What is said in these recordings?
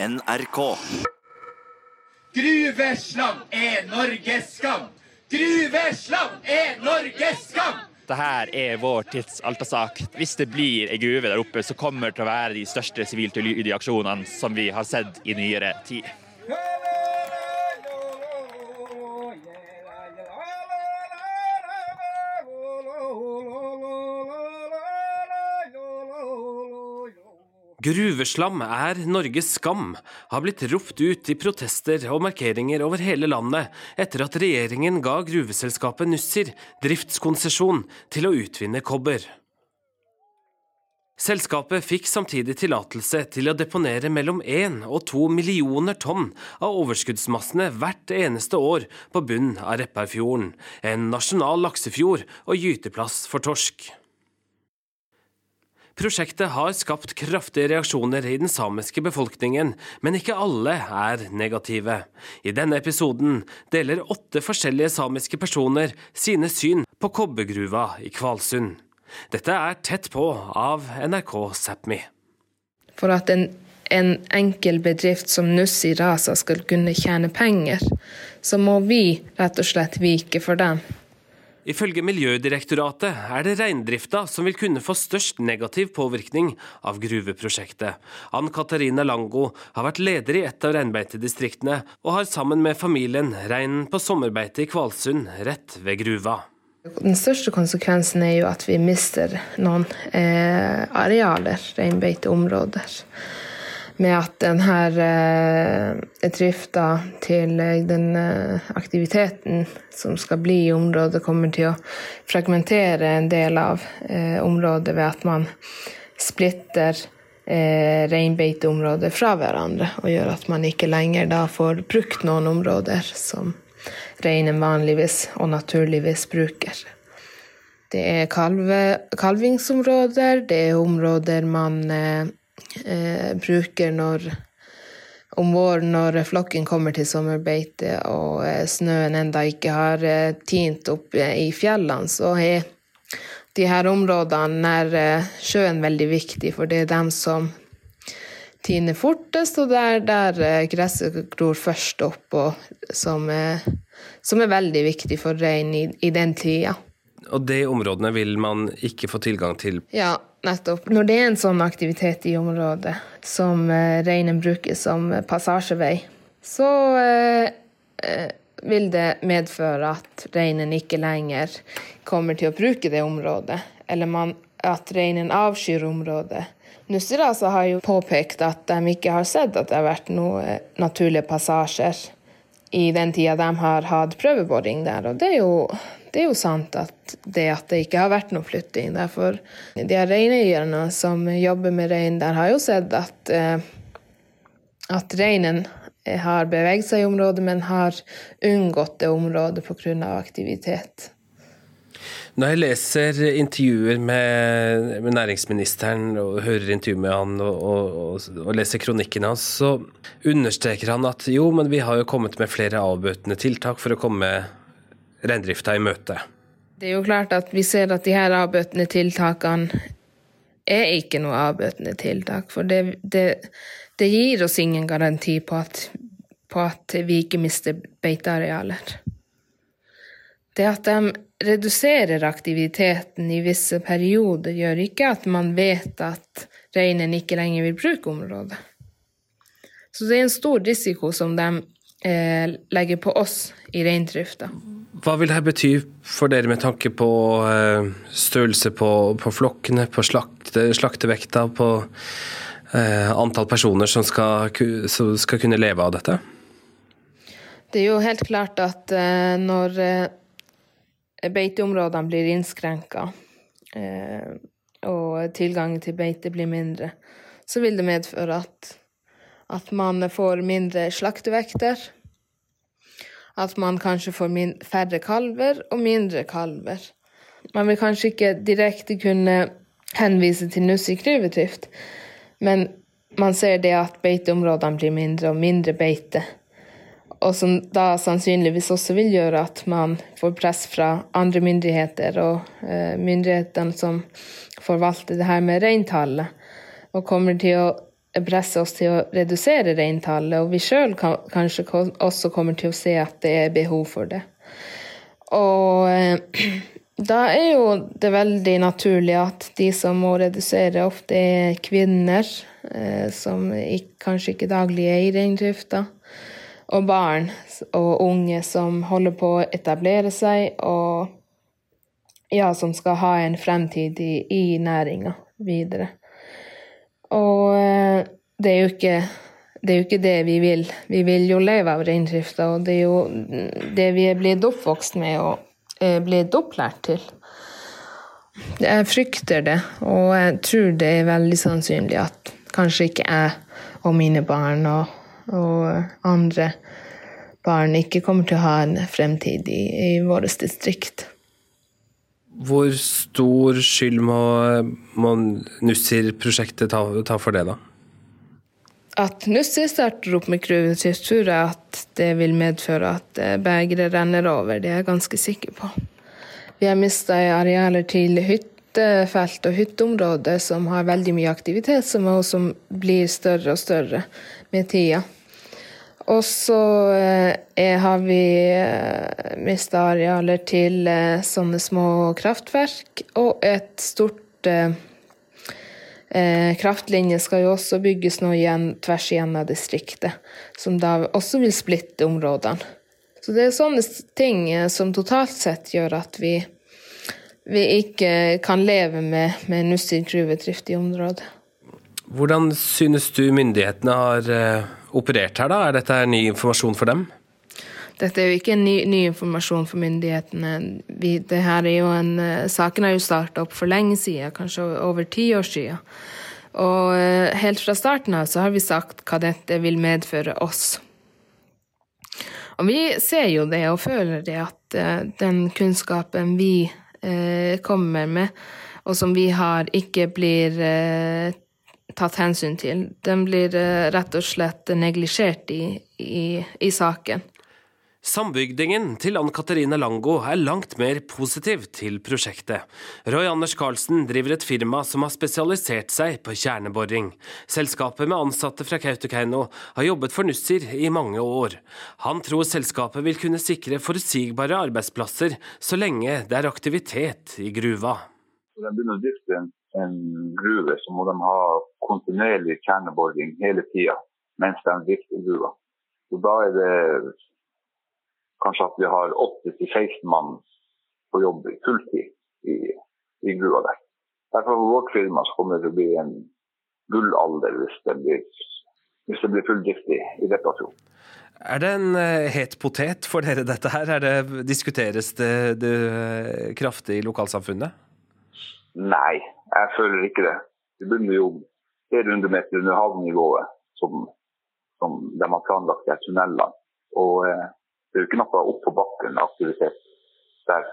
NRK. Gruveslam er Norges skam! Gruveslam er Norges skam! Dette er vår tids altasak. Hvis det blir ei gruve der oppe, så kommer det til å være de største sivilt ulydige aksjonene som vi har sett i nyere tid. Gruveslam er Norges skam, har blitt ropt ut i protester og markeringer over hele landet etter at regjeringen ga gruveselskapet Nussir driftskonsesjon til å utvinne kobber. Selskapet fikk samtidig tillatelse til å deponere mellom 1 og 2 millioner tonn av overskuddsmassene hvert eneste år på bunnen av Repparfjorden, en nasjonal laksefjord og gyteplass for torsk. Prosjektet har skapt kraftige reaksjoner i den samiske befolkningen, men ikke alle er negative. I denne episoden deler åtte forskjellige samiske personer sine syn på kobbergruva i Kvalsund. Dette er Tett på av NRK Sápmi. For at en, en enkel bedrift som Nussi Rasa skal kunne tjene penger, så må vi rett og slett vike for dem. Ifølge Miljødirektoratet er det reindrifta som vil kunne få størst negativ påvirkning av gruveprosjektet. Ann Katarina Lango har vært leder i et av reinbeitedistriktene, og har sammen med familien reinen på sommerbeite i Kvalsund, rett ved gruva. Den største konsekvensen er jo at vi mister noen eh, arealer, reinbeiteområder. Med at denne eh, drifta til den eh, aktiviteten som skal bli i området, kommer til å fragmentere en del av eh, området ved at man splitter eh, reinbeiteområder fra hverandre, og gjør at man ikke lenger da får brukt noen områder som reinen vanligvis og naturligvis bruker. Det er kalve, kalvingsområder, det er områder man eh, eh, bruker når om våren når flokken kommer til sommerbeite og eh, snøen enda ikke har eh, tint opp eh, i fjellene, så er de her områdene nær eh, sjøen veldig viktig, for det er dem som tiner fortest, og det er der eh, gresset gror først opp, og som, er- som er veldig viktig for rein i, i den tida. Og de områdene vil man ikke få tilgang til. Ja, nettopp. Når det er en sånn aktivitet i området som eh, reinen bruker som passasjevei, så eh, eh, vil det medføre at reinen ikke lenger kommer til å bruke det området, eller man, at reinen avskyr området. Nussirasa har jo påpekt at de ikke har sett at det har vært noen naturlige passasjer i den tida de har hatt prøveboring der. Og det er jo, det er jo sant at det at det ikke har vært noe flytting. Derfor de reineierne som jobber med rein der, har jo sett at, eh, at reinen har beveget seg i området, men har unngått det området pga. aktivitet. Når jeg leser intervjuer med, med næringsministeren og hører intervju med han og, og, og, leser kronikken hans, så understreker han at jo, men vi har jo kommet med flere avbøtende tiltak for å komme reindrifta i møte. Det er jo klart at vi ser at de her avbøtende tiltakene er ikke noe avbøtende tiltak. For det, det, det gir oss ingen garanti på at, på at vi ikke mister beitearealer. Det at de reduserer aktiviteten i visse perioder, gjør ikke at man vet at reinen ikke lenger vil bruke området. Så det er en stor risiko som de eh, legger på oss i reindrifta. Hva vil dette bety for dere med tanke på eh, størrelse på, på flokkene, på slakte, slaktevekta, på eh, antall personer som skal, som skal kunne leve av dette? Det er jo helt klart at eh, når eh, beiteområdene blir innskrenka, eh, og tilgangen til beite blir mindre, så vil det medføre at, at man får mindre slaktevekter. At man kanskje får færre kalver og mindre kalver. Man vil kanskje ikke direkte kunne henvise til nuss i gruvedrift, men man ser det at beiteområdene blir mindre og mindre beite og som da sannsynligvis også vil gjøre at man får press fra andre myndigheter og eh, myndighetene som forvalter det her med reintallet, og kommer til å presse oss til å redusere reintallet, og vi sjøl kanskje også kommer til å se at det er behov for det. Og da er jo det veldig naturlig at de som må redusere, ofte er kvinner eh, som kanskje ikke daglig er i reindrifta, og barn og unge som holder på å etablere seg, og ja, som skal ha en fremtid i, i næringa videre. Og eh, det er ikke det er jo ikke det vi vil. Vi vil jo leve av reindrifta, og det er jo det vi er blitt oppvokst med og er blitt opplært til. Jeg frykter det, og jeg tror det er veldig sannsynlig at kanskje ikke jeg og mine barn og, og andre barn ikke kommer til å ha en fremtid i, i vårt distrikt. Hvor stor skyld må, må Nussir-prosjektet ta, ta, for det, da? At Nussir starter opp med gruvedrift, tror jeg at det vil medføre at eh, begeret renner over. Det er jeg ganske sikker på. Vi har mista arealer til hyttefelt og hytteområder som har veldig mye aktivitet, som også blir større og større med tida. Og så eh, har vi eh, mista arealer til eh, sånne små kraftverk, og et stort eh, kraftlinje skal jo også bygges nå igjen tvers igjennom distriktet, som da også vil splitte områdene. Så det er sånne ting som totalt sett gjør at vi, vi ikke kan leve med, med Nussir gruvedrift i området. Hvordan synes du myndighetene har operert her, da? Er dette ny informasjon for dem? Dette er jo ikke ny, ny informasjon for myndighetene. Vi, er en, uh, saken har jo starta opp for lenge siden, kanskje over ti år siden. Og uh, helt fra starten av så har vi sagt hva dette vil medføre oss. Og vi ser jo det og føler det at uh, den kunnskapen vi kommer med, og som vi har, ikke blir tatt hensyn til. Den blir eh, rett og slett neglisjert i, i, i saken. Sambygdingen til Ann Katarina Lango er langt mer positiv til prosjektet. Roy Anders Karlsen driver et firma som har spesialisert seg på kjerneboring. Selskapet med ansatte fra Kautokeino har jobbet for Nussir i mange år. Han tror selskapet vil kunne sikre forutsigbare arbeidsplasser så lenge det er aktivitet i gruva. Den begynner å drifte en gruve, så må de ha kontinuerlig kjerneboring hele tida mens de drifter gruva. Så da er det kanskje at vi har 8-16 mann på jobb fulltid i, i gruva der. Derfor for vårt firma så kommer det til å bli en gullalder hvis det blir, hvis det blir full drift i, i reparasjon. Er det en uh, het potet for dere, dette her? Er det, diskuteres det, det kraftig i lokalsamfunnet? Nei, jeg føler ikke det. Vi begynner jo flere hundre meter under havnivået som, som de har planlagt de tunnelene. Og eh, det er jo ikke noe opp på bakken aktivitet der.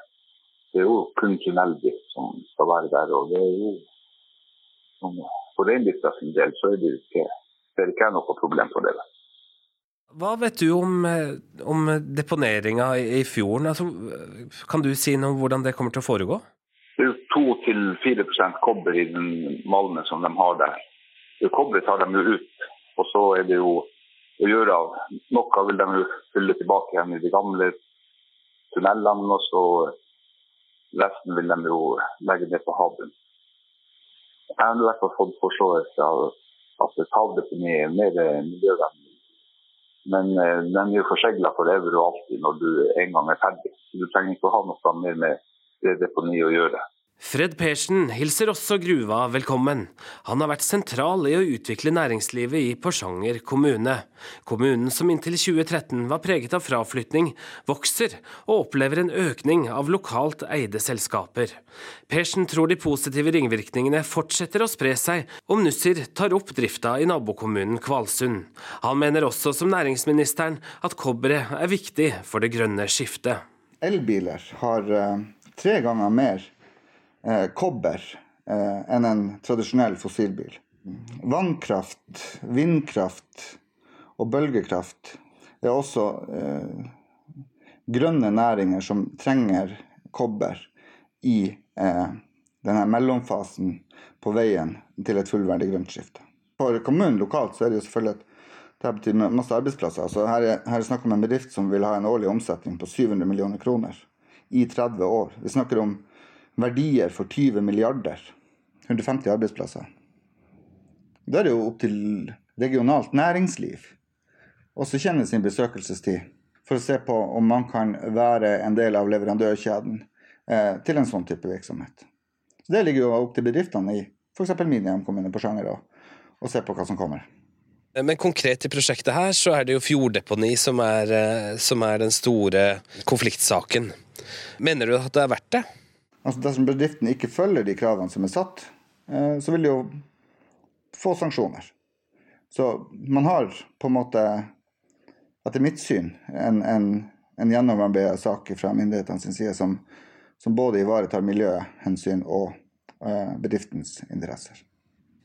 Det er jo kun tunneldrift som skal være der. og det er jo som, For reindrifta sin del så er det jo ikke, det ikke noe problem for det. Hva vet du om, eh, om deponeringa i fjorden? Altså, kan du si noe om hvordan det kommer til å foregå? Det er jo 2-4 kobber i den malmen som de har der. Kobber tar de jo ut. Og så er det jo å gjøre av Noe vil de jo fylle tilbake igjen i de gamle tunnelene. Og så resten vil de jo legge ned på havbunnen. Jeg har i hvert fall fått forståelse av at havdeponi er mer miljøvennlig. Men eh, den er jo forsegla for evig og alltid når du en gang er ferdig. Du trenger ikke å ha noe mer med det deponiet å gjøre. Fred Persen hilser også gruva velkommen. Han har vært sentral i å utvikle næringslivet i Porsanger kommune. Kommunen som inntil 2013 var preget av fraflytning, vokser og opplever en økning av lokalt eide selskaper. Persen tror de positive ringvirkningene fortsetter å spre seg om Nussir tar opp drifta i nabokommunen Kvalsund. Han mener også som næringsministeren at kobberet er viktig for det grønne skiftet. Elbiler har uh tre ganger mer eh, kobber eh, enn en tradisjonell fossilbil. Vannkraft, vindkraft og bølgekraft er også eh, grønne næringer som trenger kobber i eh, denne mellomfasen på veien til et fullverdig grønt skifte. For kommunen lokalt så er det jo selvfølgelig at det betyr masse arbeidsplasser. Altså her, er, her er snakk om en bedrift som vil ha en årlig omsetning på 700 millioner kroner i 30 år. Vi snakker om verdier for 20 milliarder. 150 arbeidsplasser. Da er det jo opp til regionalt næringsliv også kjenne sin besøkelsestid for å se på om man kan være en del av leverandørkjeden eh, til en sånn type virksomhet. Så Det ligger jo opp til bedriftene i f.eks. min hjemkommune på Sjanger å se på hva som kommer. Men konkret i prosjektet her så er det jo fjorddeponi som er, eh, som er den store konfliktsaken. Mener du at det er verdt det? Altså Dersom bedriften ikke følger de kravene som er satt, eh, så vil de jo få sanksjoner. Så man har på en måte, etter mitt syn, en, en, en gjennomarbeidet sak fra myndighetene sin side som, som både ivaretar miljøhensyn og eh, bedriftens interesser.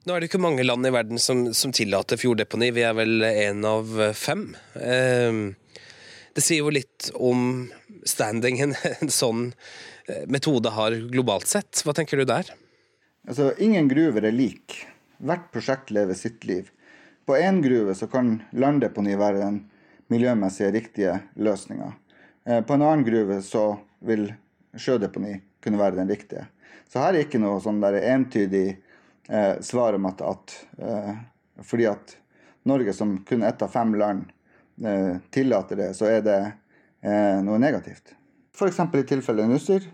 Nå er det ikke mange land i verden som, som tillater fjorddeponi. Vi er vel én av fem. Eh, det sier jo litt om standingen en sånn metode har globalt sett. Hva tenker du der? Altså, ingen gruver er lik. Hvert prosjekt lever sitt liv. På én gruve så kan landdeponi være den miljømessig riktige løsninga. Eh, på en annen gruve så vil sjødeponi kunne være den riktige. Så her er ikke noe sånn der entydig eh, svar om at, at eh, fordi at Norge som kun ett av fem land eh, tillater det, så er det eh, noe negativt. F.eks. i tilfellet Nussir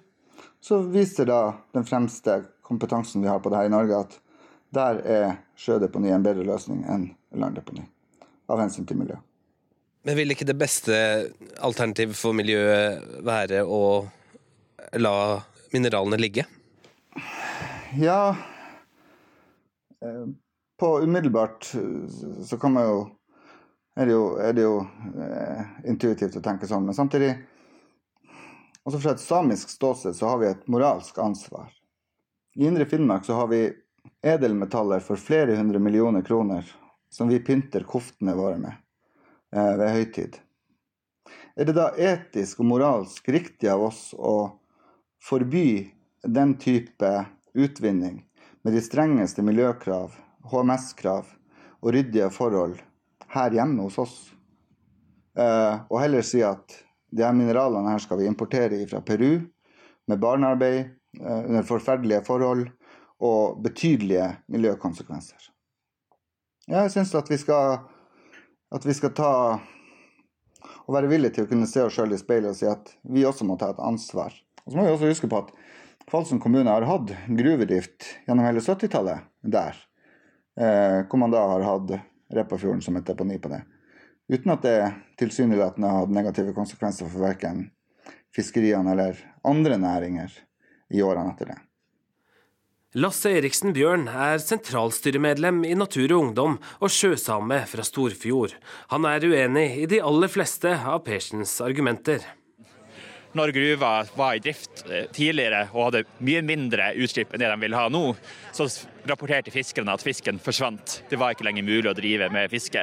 så viser da den fremste kompetansen vi har på det her i Norge, at der er sjødeponi en bedre løsning enn landdeponi. Av hensyn til miljø. Men vil ikke det beste alternativet for miljøet være å la mineralene ligge? Ja, Eh, på umiddelbart så kan man jo er det jo, er det jo eh, intuitivt å tenke sånn. Men samtidig, også fra et samisk ståsted, så har vi et moralsk ansvar. I Indre Finnmark så har vi edelmetaller for flere hundre millioner kroner som vi pynter koftene våre med eh, ved høytid. Er det da etisk og moralsk riktig av oss å forby den type utvinning med de strengeste miljøkrav, HMS-krav og ryddige forhold her hjemme hos oss. Eh, og heller si at de her mineralene her skal vi importere fra Peru med barnearbeid eh, under forferdelige forhold og betydelige miljøkonsekvenser. Jeg syns at vi skal at vi skal ta og være villige til å kunne se oss sjøl i speilet og si at vi også må ta et ansvar. Og så må vi også huske på at Kvalsund kommune har hatt gruvedrift gjennom hele 70-tallet der. Eh, hvor man da har hatt Repparfjorden som et deponi på det. Uten at det tilsynelatende har hatt negative konsekvenser for verken fiskeriene eller andre næringer i årene etter det. Lasse Eriksen Bjørn er sentralstyremedlem i Natur og Ungdom og sjøsame fra Storfjord. Han er uenig i de aller fleste av Persens argumenter når gruva var i drift eh, tidligere og hadde mye mindre utslipp enn det de vil ha nå, så rapporterte fiskerne at fisken forsvant. Det var ikke lenger mulig å drive med fiske.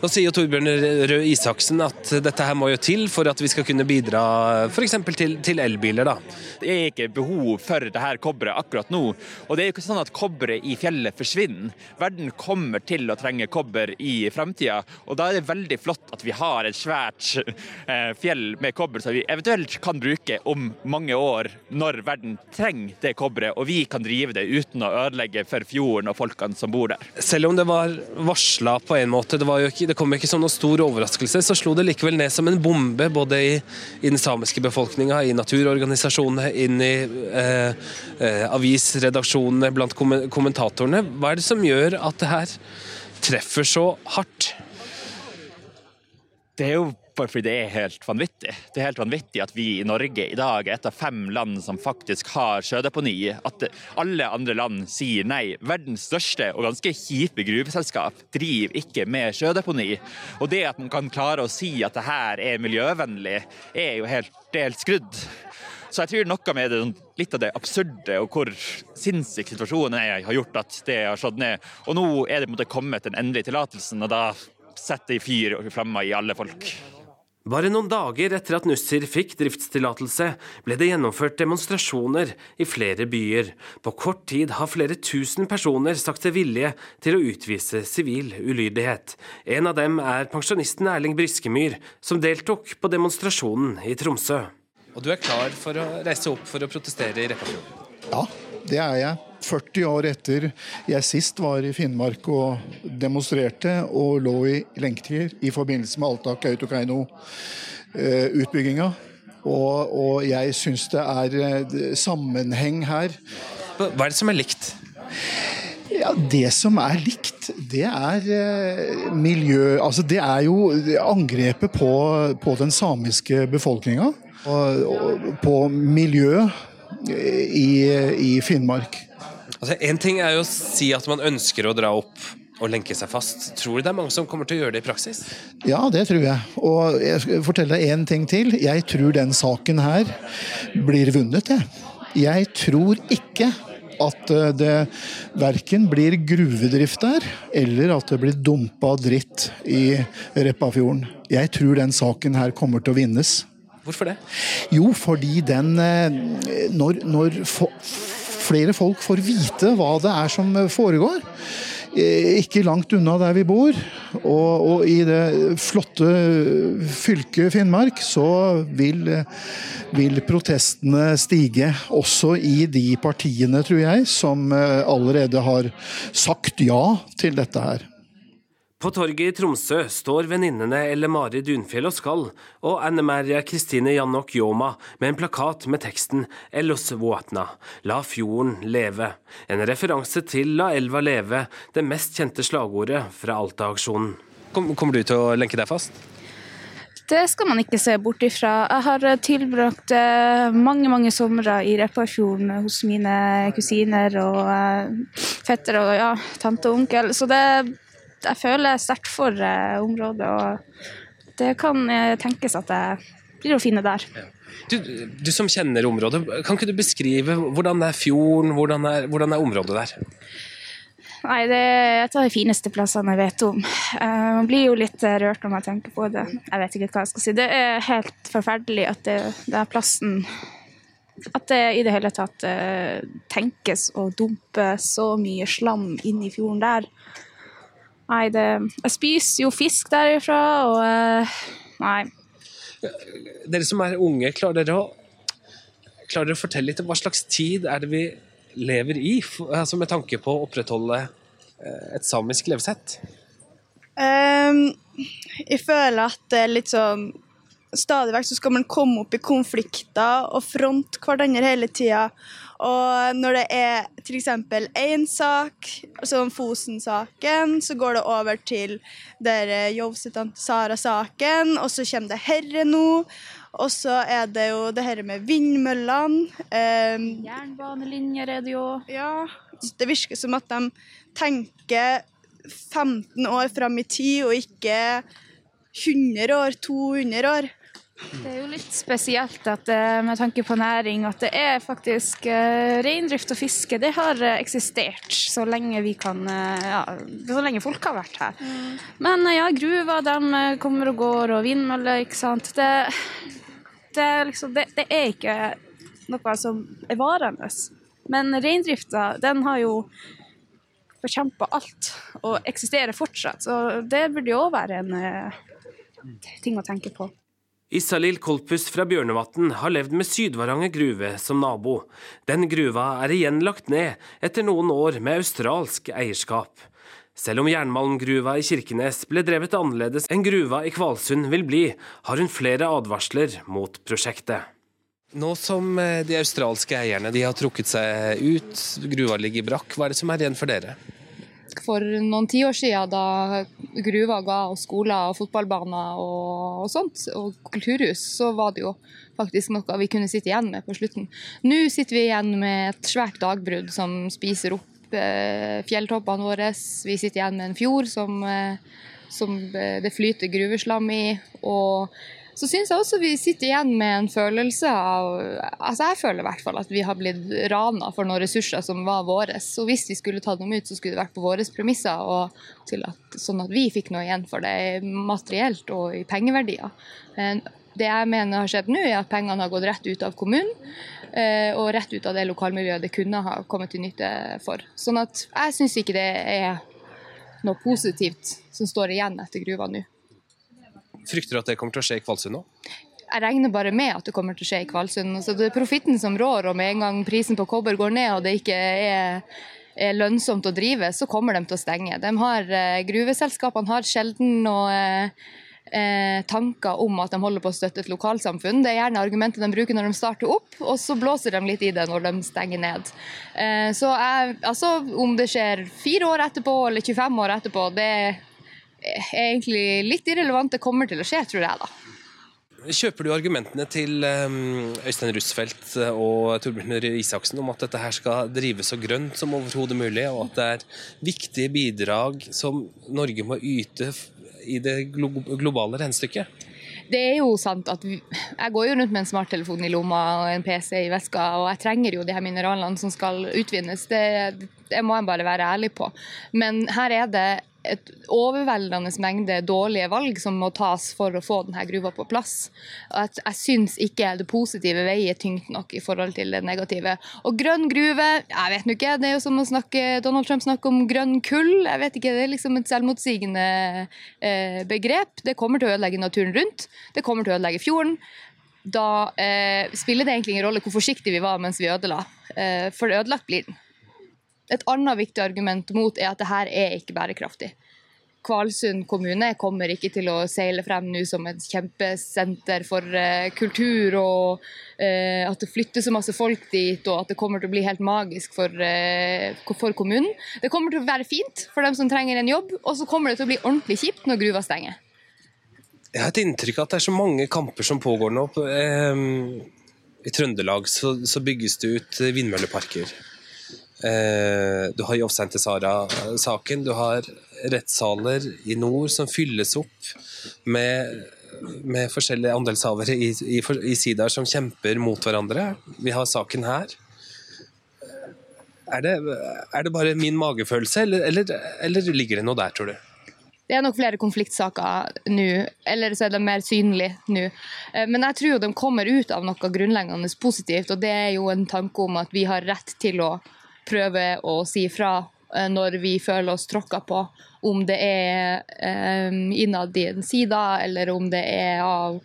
Nå sier Torbjørn Røe Isaksen at dette her må jo til for at vi skal kunne bidra f.eks. Til, til elbiler. da. Det er ikke behov for det her kobberet akkurat nå. Og det er jo ikke sånn at kobberet i fjellet forsvinner. Verden kommer til å trenge kobber i framtida, og da er det veldig flott at vi har et svært eh, fjell med kobber som vi eventuelt kan bruke om mange år, når verden trenger det kobberet, og vi kan drive det uten å ødelegge for fjorden og folkene som bor der. Selv om det var varsla på en måte, det, ikke, det, kom ikke som noen stor overraskelse, så slo det likevel ned som en bombe både i, i den samiske befolkninga, i naturorganisasjonene, inn i eh, eh, avisredaksjonene, blant kommentatorene. Hva er det som gjør at det her treffer så hardt? Det er jo bare fordi det er helt vanvittig. Det er helt vanvittig at vi i Norge i dag er et av fem land som faktisk har sjødeponi. At alle andre land sier nei. Verdens største og ganske kjipe gruveselskap driver ikke med sjødeponi. Og det at man kan klare å si at det her er miljøvennlig, er jo helt, helt skrudd. Så jeg tror noe med det, litt av det absurde og hvor sinnssyk situasjonen er, har gjort at det har slått ned. Og nå er det på en måte kommet den endelige tillatelsen, og da setter de fyr og flammer i alle folk. Bare noen dager etter at Nussir fikk driftstillatelse, ble det gjennomført demonstrasjoner i flere byer. På kort tid har flere tusen personer sagt seg villige til å utvise sivil ulydighet. En av dem er pensjonisten Erling Briskemyr, som deltok på demonstrasjonen i Tromsø. Og du er klar for å reise opp for å protestere i Repparfjorden? Ja, det er jeg. 40 år etter jeg sist var i Finnmark og demonstrerte og lå i lenketider i forbindelse med Alta-Kautokeino-utbygginga. Og, og, jeg syns det er eh, sammenheng her. Hva er det som er likt? Ja, Det som er likt, det er eh, miljø... Altså, det er jo angrepet på, på den samiske befolkninga. Og, og på miljøet i, i Finnmark. Altså, en ting er jo å si at man ønsker å dra opp og lenke seg fast. Tror du det er mange som kommer til å gjøre det i praksis? Ja, det tror jeg. Og jeg skal fortelle deg én ting til. Jeg tror den saken her blir vunnet, jeg. Jeg tror ikke at eh, det verken blir gruvedrift der, eller at det blir dumpa dritt i Repparfjorden. Jeg tror den saken her kommer til å vinnes. Hvorfor det? Jo, fordi den eh, Når, når flere folk får vite hva det er som foregår. Eh, ikke langt unna der vi bor, og, og i det flotte fylket Finnmark, så vil, vil, protestene stige. Også i de partiene, tror jeg, som eh, allerede har sagt ja til dette her. På torget i Tromsø står venninnene Elle Mari Dunfjell og Skall og Anne Maria Kristine Jannok Yoma med en plakat med teksten 'Ellos Vuatna', La fjorden leve. En referanse til 'La elva leve', det mest kjente slagordet fra Alta-aksjonen. Kommer du til å lenke deg fast? Det skal man ikke se bort ifra. Jeg har tilbrakt eh, mange mange somre i Repparfjorden hos mine kusiner og eh, fettere og ja, tante og onkel. Så det jeg føler sterkt for uh, området, og det kan uh, tenkes at jeg blir å finne der. Du, du, som kjenner området, kan ikke du beskrive hvordan er fjorden, hvordan er, hvordan er området der? Nei, Det er et av de fineste plassene jeg vet om. Uh, man blir jo litt rørt når man tenker på det. Jeg vet ikke hva jeg skal si. Det er helt forferdelig at det, det er plassen At det i det hele tatt uh, tenkes å dumpe så mye slam inn i fjorden der. Nei, det Jeg spiser jo fisk derifra, og uh, Nei. Dere som er unge, klarer dere å, klarer dere å fortelle litt om hva slags tid er det vi lever i, altså med tanke på å opprettholde eh, et samisk levesett? Um, jeg føler at det er litt sånn Stadig vekk så skal man komme opp i konflikter og fronte hverandre hele tida. Og når det er f.eks. én sak, som Fosen-saken, så går det over til der Jovsetan Sara-saken, og så kommer det herre nå. Og så er det jo det her med vindmøllene. Eh, Jernbanelinjer er det jo. Ja. Det virker som at de tenker 15 år fram i tid, og ikke 100 år, 200 år. Det er jo litt spesielt at eh, med tanke på næring at det er faktisk uh, reindrift og fiske. Det har uh, eksistert så lenge vi kan ja, så lenge folk har vært her. Mm. Men ja, gruver de kommer og går, og vindmøller, ikke sant. Det, det, liksom, det, det, er ikke noe som er varende. Men reindrifta, den har jo forkjempa alt og eksisterer fortsatt. Så det burde jo òg være en ting å tenke på. Isalill Kolpus fra Bjørnevatn har levd med Sydvaranger gruve som nabo. Den gruva er igjen lagt ned etter noen år med australsk eierskap. Selv om jernmalmgruva i Kirkenes ble drevet annerledes enn gruva i Kvalsund vil bli, har hun flere advarsler mot prosjektet. Nå som eh, de australske eierne de har trukket seg ut, gruva ligger i brakk, hva er det som er igjen for dere? For noen tiår siden, da gruva ga oss skoler og fotballbaner og, og, sånt, og kulturhus, så var det jo faktisk noe vi kunne sitte igjen med på slutten. Nå sitter vi igjen med et svært dagbrudd som spiser opp eh, fjelltoppene våre. Vi sitter igjen med en fjord som eh, som det flyter gruveslam i. og så syns jeg også vi sitter igjen med en følelse av altså Jeg føler i hvert fall at vi har blitt rana for noen ressurser som var våre. Og hvis vi skulle tatt dem ut, så skulle det vært på våre premisser, og at, sånn at vi fikk noe igjen for det materielt og i pengeverdier. Det jeg mener har skjedd nå, er at pengene har gått rett ut av kommunen. Eh, og rett ut av det lokalmiljøet det kunne ha kommet til nytte for. Sånn at jeg syns ikke det er noe positivt som står igjen etter gruva nå. Frykter du at det kommer til å skje i Kvalsund nå? Jeg regner bare med at det kommer til å skje i Kvalsund. Altså, det er profitten som rår, og med en gang prisen på kobber går ned og det ikke er, er lønnsomt å drive, så kommer de til å stenge. De har, eh, gruveselskapene har sjelden noe eh, tanker om at de holder på å støtte et lokalsamfunn. Det er gjerne argumentet de bruker når de starter opp, og så blåser de litt i det når de stenger ned. Eh, så jeg, altså, om det skjer fire år etterpå eller 25 år etterpå, det er egentlig litt irrelevant. Det kommer til å skje, tror jeg, da. Kjøper du argumentene til ehm, Øystein Russfeldt og Torbjørn Røe Isaksen om at dette her skal drives så grønt som overhodet mulig, og at det er viktige bidrag som Norge må yte i det globale regnestykket? Det er jo sant at Jeg går jo rundt med en smarttelefon i lomma og en PC i veska, og jeg trenger jo de her mineralene som skal utvinnes. Det, det må jeg bare være ærlig på. Men her er det et overveldende mengde dårlige valg som må tas for å få denne gruva på plass. At jeg syns ikke det positive veier tyngt nok i forhold til det negative. Og grønn gruve, jeg vet nå ikke. Det er jo som å snakke, Donald Trump snakker om grønn kull. Jeg vet ikke, Det er liksom et selvmotsigende eh, begrep. Det kommer til å ødelegge naturen rundt. Det kommer til å ødelegge fjorden. Da eh, spiller det egentlig ingen rolle hvor forsiktige vi var mens vi ødela, eh, for ødelagt blir den. Et annet viktig argument mot er at det her er ikke bærekraftig. Kvalsund kommune kommer ikke til å seile frem nå som et kjempesenter for uh, kultur, og uh, at det flytter så masse folk dit, og at det kommer til å bli helt magisk for, uh, for, kommunen. Det kommer til å være fint for dem som trenger en jobb, og så kommer det til å bli ordentlig kjipt når gruva stenger. Jeg har et inntrykk av at det er så mange kamper som pågår nå. I Trøndelag så, så bygges det ut vindmølleparker. Eh, du har til Sara-saken. Du har rettssaler i nord som fylles opp med, med forskjellige andelshavere i, i, i sidaer som kjemper mot hverandre. Vi har saken her. Er det, er det bare min magefølelse, eller, eller, eller, ligger det noe der, tror du? Det er nok flere konfliktsaker nå, eller så er det mer synlig nå. Eh, men jeg tror de kommer ut av noe grunnleggende positivt, og det er jo en tanke om at vi har rett til å prøver å si fra eh, når vi føler oss tråkka på, om det er um, innad i en side, eller om det er av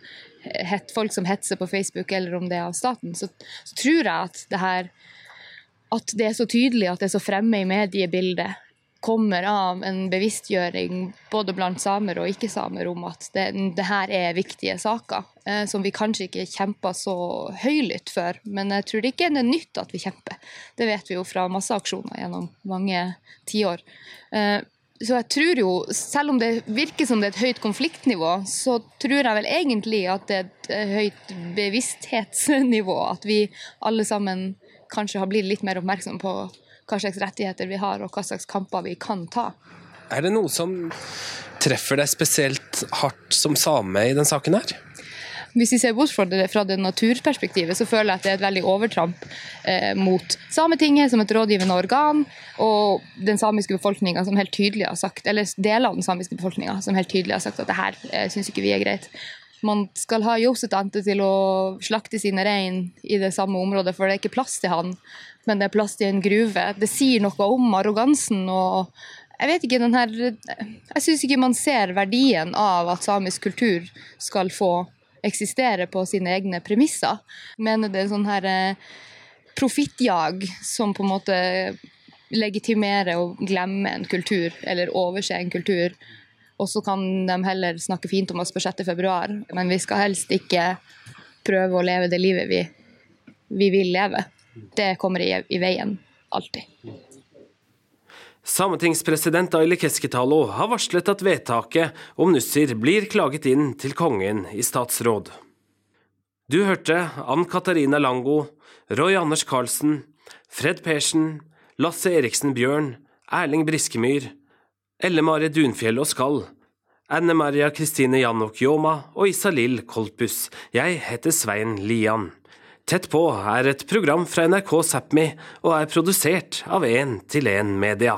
folk som hetser på Facebook, eller om det er av staten, så, så tror jeg at det her at det er så tydelig, at det er så fremme i mediebildet, kommer av en bevisstgjøring både blant samer og ikke-samer om at det, det, her er viktige saker, eh, som vi kanskje ikke kjemper så høylytt før. Men jeg tror det ikke er nytt at vi kjemper. Det vet vi jo fra masse aksjoner gjennom mange tiår. Eh, så jeg tror jo, selv om det virker som det er et høyt konfliktnivå, så tror jeg vel egentlig at det er et høyt bevissthetsnivå. At vi alle sammen kanskje har blitt litt mer oppmerksomme på hva slags rettigheter vi har og hva slags kamper vi kan ta. Er det noe som treffer deg spesielt hardt som same i den saken her? Hvis vi ser bort fra det, fra det naturperspektivet, så føler jeg at det er et veldig overtramp eh, mot Sametinget som et rådgivende organ, og den samiske befolkninga som helt tydelig har sagt, eller deler av den samiske befolkninga som helt tydelig har sagt at det her eh, syns ikke vi er greit. Man skal ha Josef-tante til å slakte sine rein i det samme området, for det er ikke plass til han men det er plass til en gruve. Det sier noe om arrogansen og jeg vet ikke, her, jeg syns ikke man ser verdien av at samisk kultur skal få eksistere på sine egne premisser. Mener det er sånn her eh, profittjag som på en måte legitimerer å glemme en kultur, eller overse en kultur. Og så kan de heller snakke fint om oss på 6. februar, men vi skal helst ikke prøve å leve det livet vi, vi vil leve det kommer i, i veien. Alltid. Sametingspresident Aili Keskitalo har varslet at vedtaket om Nussir blir klaget inn til kongen i statsråd. Du hørte Ann Katarina Lango, Roy Anders Karlsen, Fred Persen, Lasse Eriksen Bjørn, Erling Briskemyr, Elle Mare Dunfjell og Skall, Anne Maria Kristine Janok Yoma og Isalill Kolpus. Jeg heter Svein Lian. Tett på er et program fra NRK Sápmi og er produsert av 1 til 1 Media.